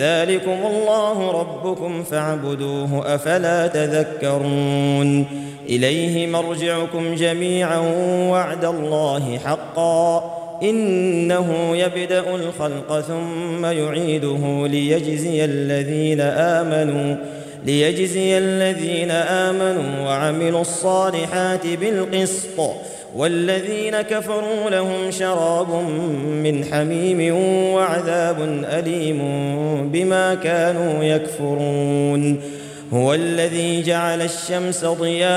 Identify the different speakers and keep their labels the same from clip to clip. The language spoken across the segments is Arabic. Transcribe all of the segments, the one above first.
Speaker 1: ذلكم الله ربكم فاعبدوه أفلا تذكرون. إليه مرجعكم جميعا وعد الله حقا. إنه يبدأ الخلق ثم يعيده ليجزي الذين آمنوا ليجزي الذين آمنوا وعملوا الصالحات بالقسط. والذين كفروا لهم شراب من حميم وعذاب أليم بما كانوا يكفرون. هو الذي جعل الشمس ضياء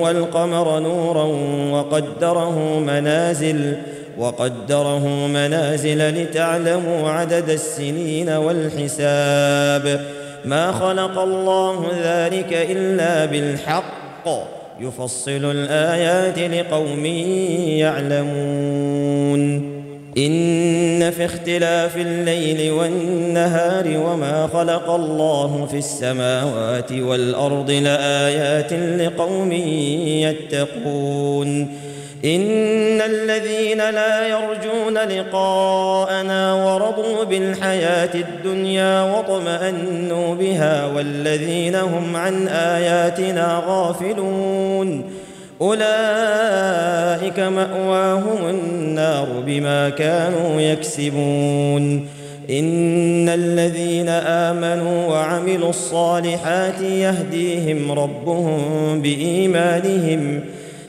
Speaker 1: والقمر نورا وقدره منازل وقدره منازل لتعلموا عدد السنين والحساب. ما خلق الله ذلك إلا بالحق. يفصل الآيات لقوم يعلمون. إن في اختلاف الليل والنهار وما خلق الله في السماوات والأرض لآيات لقوم يتقون. إن الذين لا يرجون لقاءنا ورضوا بالحياة الدنيا واطمأنوا بها والذين هم عن آياتنا غافلون. أولئك مأواهم النار بما كانوا يكسبون. إن الذين آمنوا وعملوا الصالحات يهديهم ربهم بإيمانهم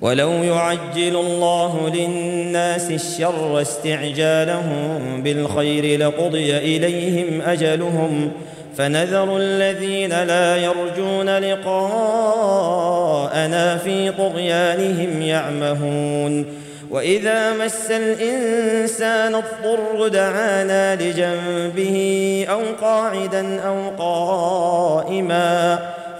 Speaker 1: ولو يعجل الله للناس الشر استعجالهم بالخير لقضي إليهم أجلهم فنذر الذين لا يرجون لقاءنا في طغيانهم يعمهون وإذا مس الإنسان الضر دعانا لجنبه أو قاعدا أو قائما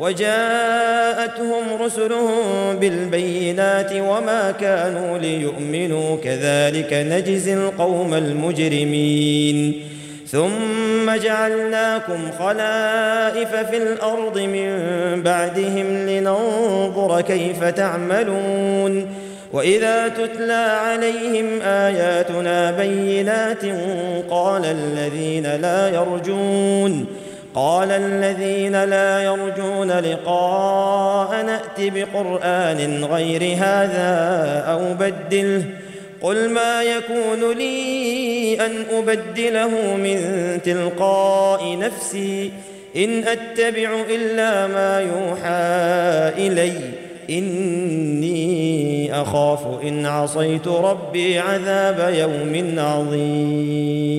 Speaker 1: وجاءتهم رسلهم بالبينات وما كانوا ليؤمنوا. كذلك نجزي القوم المجرمين. ثم جعلناكم خلائف في الأرض من بعدهم لننظر كيف تعملون. وإذا تتلى عليهم آياتنا بينات قال الذين لا يرجون. قال الذين لا يرجون لقاء نات بقرآن غير هذا أو بدله قل ما يكون لي أن أبدله من تلقاء نفسي إن أتبع إلا ما يوحى إلي إني أخاف إن عصيت ربي عذاب يوم عظيم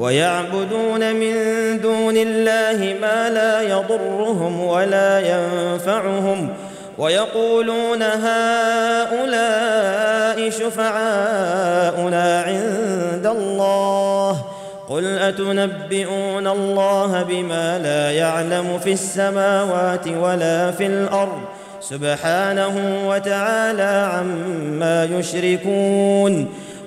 Speaker 1: ويعبدون من دون الله ما لا يضرهم ولا ينفعهم ويقولون هؤلاء شفعاؤنا عند الله قل أتنبئون الله بما لا يعلم في السماوات ولا في الأرض سبحانه وتعالى عما يشركون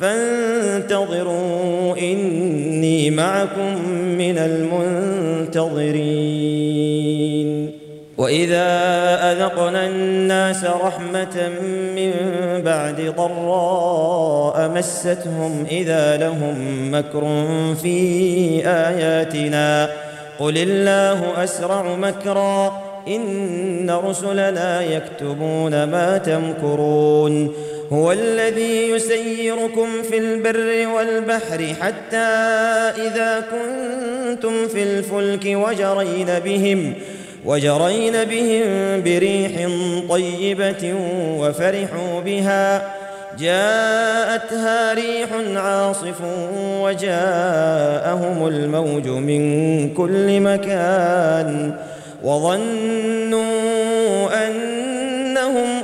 Speaker 1: فانتظروا إني معكم من المنتظرين. وإذا أذقنا الناس رحمة من بعد ضراء مستهم إذا لهم مكر في آياتنا. قل الله أسرع مكرا إن رسلنا يكتبون ما تمكرون. هو الذي يسيركم في البر والبحر حتى إذا كنتم في الفلك وجرين بهم وجرين بهم بريح طيبة وفرحوا بها. جاءتها ريح عاصف وجاءهم الموج من كل مكان وظنوا أنهم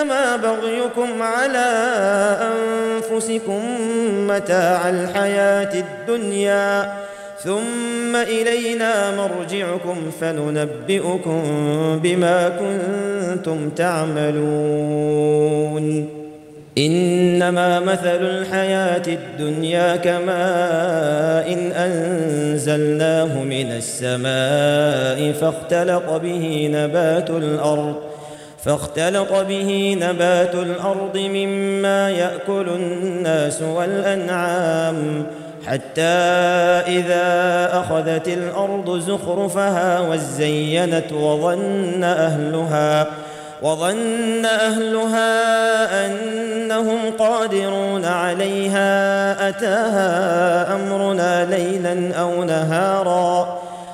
Speaker 1: إنما بغيكم على أنفسكم متاع الحياة الدنيا ثم إلينا مرجعكم فننبئكم بما كنتم تعملون. إنما مثل الحياة الدنيا كماء إن أنزلناه من السماء فاختلط به نبات الأرض فاختلط به نبات الأرض مما يأكل الناس والأنعام حتى إذا أخذت الأرض زخرفها وزينت وظن أهلها وظن أهلها أنهم قادرون عليها أتاها أمرنا ليلا أو نهارا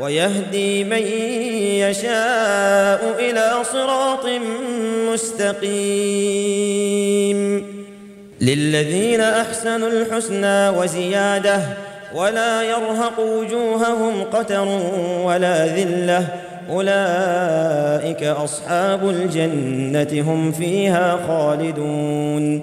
Speaker 1: ويهدي من يشاء إلى صراط مستقيم. للذين أحسنوا الحسنى وزيادة ولا يرهق وجوههم قتر ولا ذلة. أولئك أصحاب الجنة هم فيها خالدون.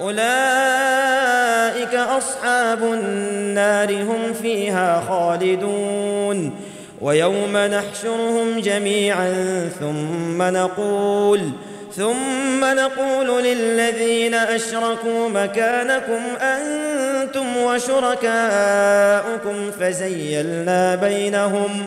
Speaker 1: أولئك أصحاب النار هم فيها خالدون. ويوم نحشرهم جميعا ثم نقول ثم نقول للذين أشركوا مكانكم أنتم وشركاؤكم فزيلنا بينهم.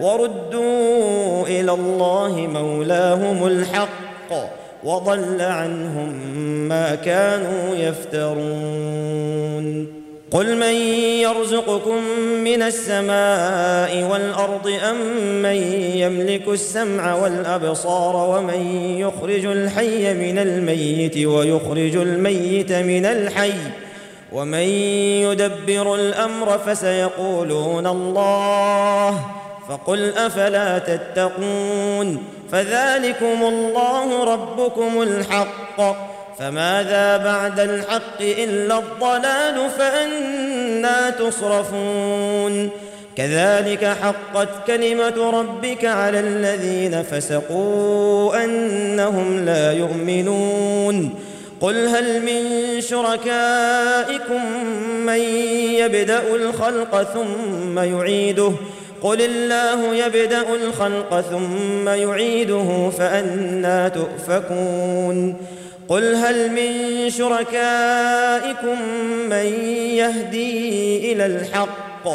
Speaker 1: وردوا إلى الله مولاهم الحق وضل عنهم ما كانوا يفترون. قل من يرزقكم من السماء والأرض أم من يملك السمع والأبصار ومن يخرج الحي من الميت ويخرج الميت من الحي ومن يدبر الأمر فسيقولون الله فقل أفلا تتقون فذلكم الله ربكم الحق فماذا بعد الحق إلا الضلال فأنا تصرفون كذلك حقت كلمة ربك على الذين فسقوا أنهم لا يؤمنون قل هل من شركائكم من يبدأ الخلق ثم يعيده قل الله يبدا الخلق ثم يعيده فانى تؤفكون قل هل من شركائكم من يهدي إلى الحق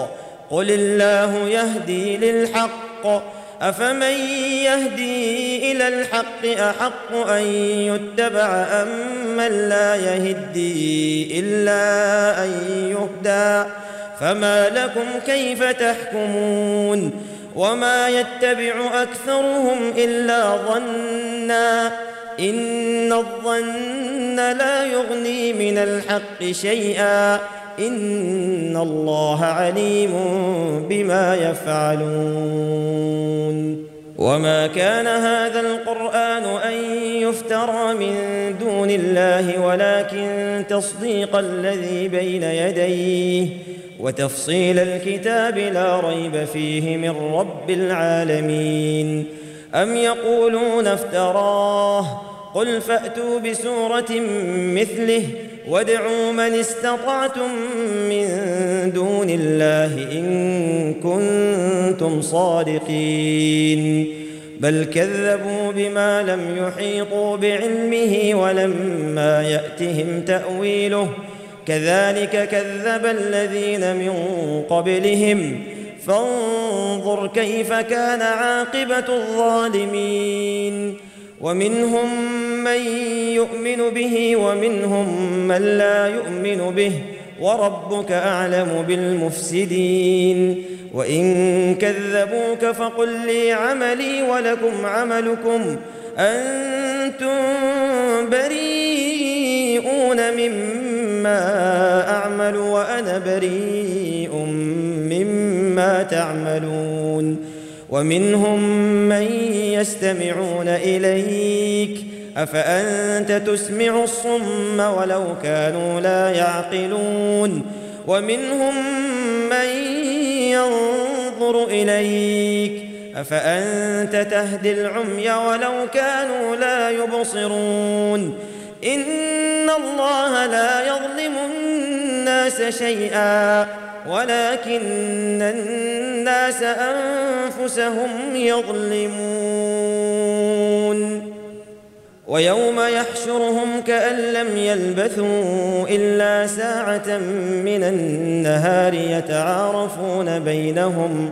Speaker 1: قل الله يهدي للحق افمن يهدي إلى الحق احق ان يتبع ام من لا يهدي الا ان يهدى فما لكم كيف تحكمون وما يتبع أكثرهم إلا ظنّا إن الظن لا يغني من الحق شيئا إن الله عليم بما يفعلون وما كان هذا القرآن أن يفترى من دون الله ولكن تصديق الذي بين يديه وتفصيل الكتاب لا ريب فيه من رب العالمين. أم يقولون افتراه؟ قل فأتوا بسورة مثله وادعوا من استطعتم من دون الله إن كنتم صادقين. بل كذبوا بما لم يحيطوا بعلمه ولما يأتهم تأويله كذلك كذب الذين من قبلهم. فانظر كيف كان عاقبة الظالمين. ومنهم من يؤمن به ومنهم من لا يؤمن به. وربك أعلم بالمفسدين. وإن كذبوك فقل لي عملي ولكم عملكم. أنتم بريئون مما أعمل وأنا بريء مما تعملون ومنهم من يستمعون إليك أفأنت تسمع الصم ولو كانوا لا يعقلون ومنهم من ينظر إليك أفأنت تهدي العمي ولو كانوا لا يبصرون إن الله لا يظلم الناس شيئا ولكن الناس أنفسهم يظلمون. ويوم يحشرهم كأن لم يلبثوا إلا ساعة من النهار يتعارفون بينهم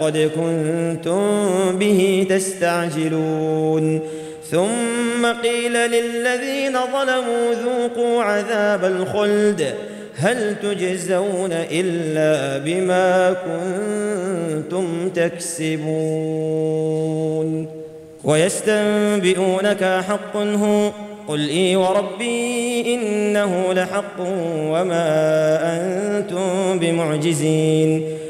Speaker 1: وقد كنتم به تستعجلون. ثم قيل للذين ظلموا ذوقوا عذاب الخلد. هل تجزون إلا بما كنتم تكسبون؟ ويستنبئونك حق هو قل إي وربي إنه لحق وما أنتم بمعجزين.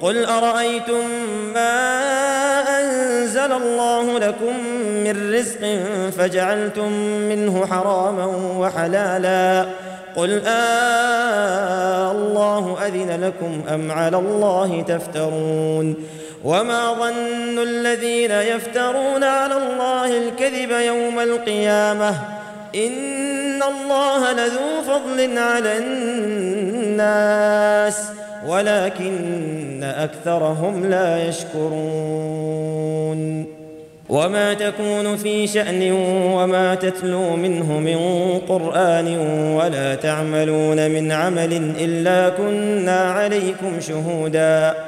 Speaker 1: قل أرأيتم ما أنزل الله لكم من رزق فجعلتم منه حراما وحلالا قل آه الله أذن لكم أم على الله تفترون وما ظن الذين يفترون على الله الكذب يوم القيامة إن الله لذو فضل على الناس ولكن أكثرهم لا يشكرون. وما تكون في شأن وما تتلو منه من قرآن ولا تعملون من عمل إلا كنا عليكم شهودا.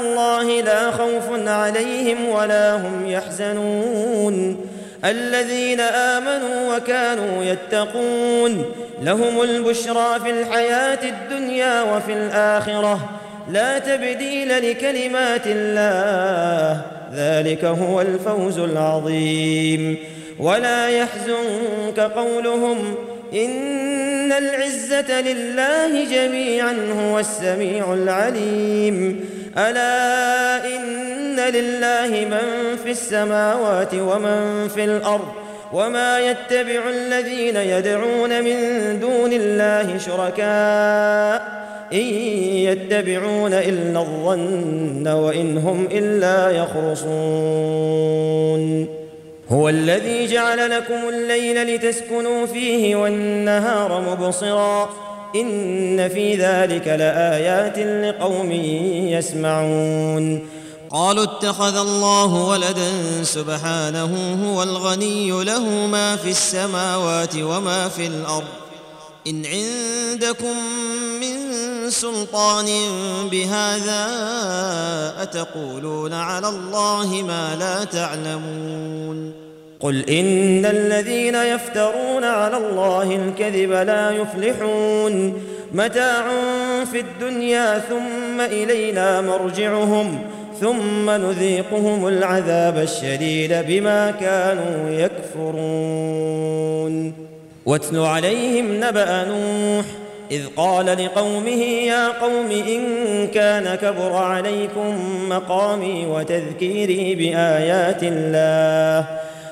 Speaker 1: الله لا خوف عليهم ولا هم يحزنون. الذين آمنوا وكانوا يتقون. لهم البشرى في الحياة الدنيا وفي الآخرة. لا تبديل لكلمات الله. ذلك هو الفوز العظيم. ولا يحزنك قولهم. إن العزة لله جميعا هو السميع العليم. ألا إن لله من في السماوات ومن في الأرض وما يتبع الذين يدعون من دون الله شركاء إن يتبعون إلا الظن وإن هم إلا يخرصون. هو الذي جعل لكم الليل لتسكنوا فيه والنهار مبصرا. إن في ذلك لآيات لقوم يسمعون.
Speaker 2: قالوا اتخذ الله ولدا سبحانه هو الغني له ما في السماوات وما في الأرض. إن عندكم من سلطان بهذا أتقولون على الله ما لا تعلمون.
Speaker 1: قل ان الذين يفترون على الله الكذب لا يفلحون متاع في الدنيا ثم الينا مرجعهم ثم نذيقهم العذاب الشديد بما كانوا يكفرون واتل عليهم نبا نوح اذ قال لقومه يا قوم ان كان كبر عليكم مقامي وتذكيري بايات الله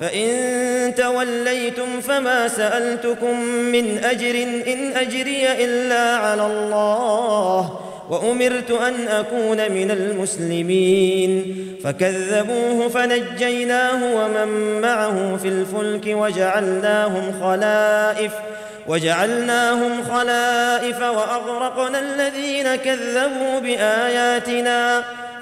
Speaker 1: فإن توليتم فما سألتكم من أجر إن أجري إلا على الله وأمرت أن أكون من المسلمين فكذبوه فنجيناه ومن معه في الفلك وجعلناهم خلائف وجعلناهم خلائف وأغرقنا الذين كذبوا بآياتنا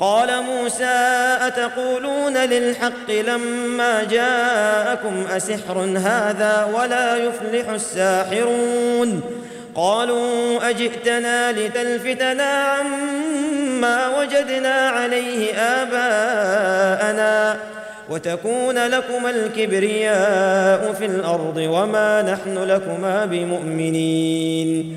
Speaker 1: قال موسى أتقولون للحق لما جاءكم أسحر هذا ولا يفلح الساحرون؟ قالوا أجئتنا لتلفتنا عما وجدنا عليه آباءنا وتكون لكما الكبرياء في الأرض وما نحن لكما بمؤمنين.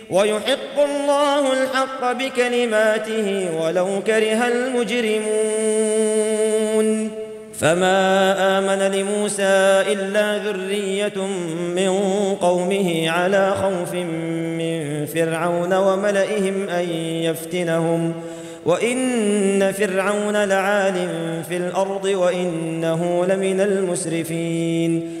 Speaker 1: ويحق الله الحق بكلماته ولو كره المجرمون. فما آمن لموسى إلا ذرية من قومه على خوف من فرعون وملئهم أن يفتنهم. وإن فرعون لعال في الأرض وإنه لمن المسرفين.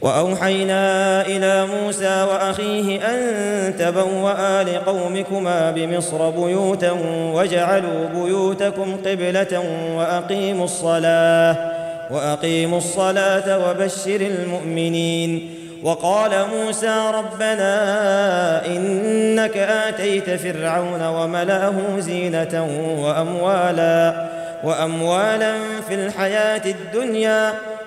Speaker 1: وأوحينا إلى موسى وأخيه أن تبوأ لقومكما بمصر بيوتا واجعلوا بيوتكم قبلة وأقيموا الصلاة وأقيموا الصلاة وبشر المؤمنين وقال موسى ربنا إنك آتيت فرعون وملأه زينة وأموالا وأموالا في الحياة الدنيا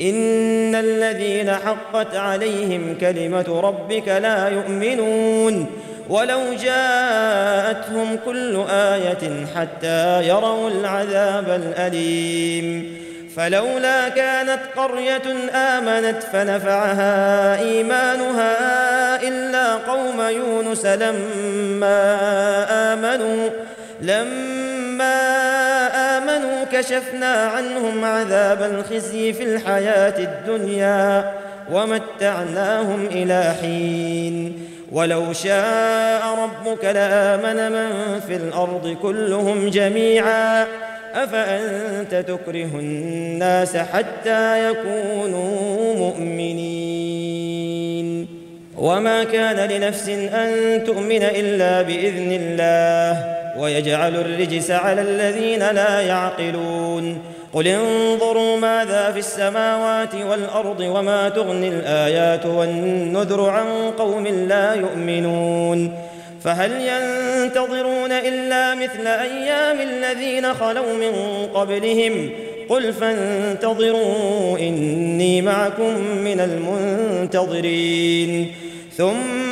Speaker 1: إن الذين حقت عليهم كلمة ربك لا يؤمنون ولو جاءتهم كل آية حتى يروا العذاب الأليم فلولا كانت قرية آمنت فنفعها إيمانها إلا قوم يونس لما آمنوا لما كشفنا عنهم عذاب الخزي في الحياة الدنيا ومتعناهم إلى حين. ولو شاء ربك لآمن من في الأرض كلهم جميعا. أفأنت تكره الناس حتى يكونوا مؤمنين؟ وما كان لنفس أن تؤمن إلا بإذن الله. ويجعل الرجس على الذين لا يعقلون. قل انظروا ماذا في السماوات والأرض وما تغني الآيات والنذر عن قوم لا يؤمنون. فهل ينتظرون إلا مثل أيام الذين خلوا من قبلهم؟ قل فانتظروا إني معكم من المنتظرين. ثم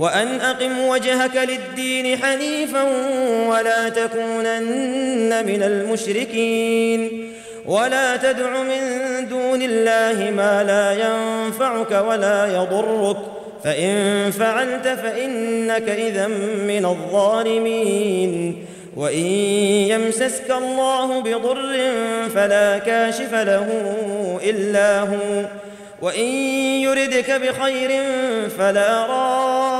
Speaker 1: وأن أقم وجهك للدين حنيفا ولا تكونن من المشركين ولا تدع من دون الله ما لا ينفعك ولا يضرك فإن فعلت فإنك إذا من الظالمين وإن يمسسك الله بضر فلا كاشف له إلا هو وإن يردك بخير فلا راد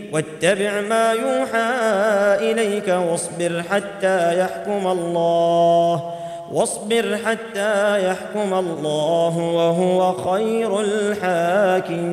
Speaker 1: واتبع ما يوحى إليك واصبر حتى يحكم الله. واصبر حتى يحكم الله وهو خير الحاكمين.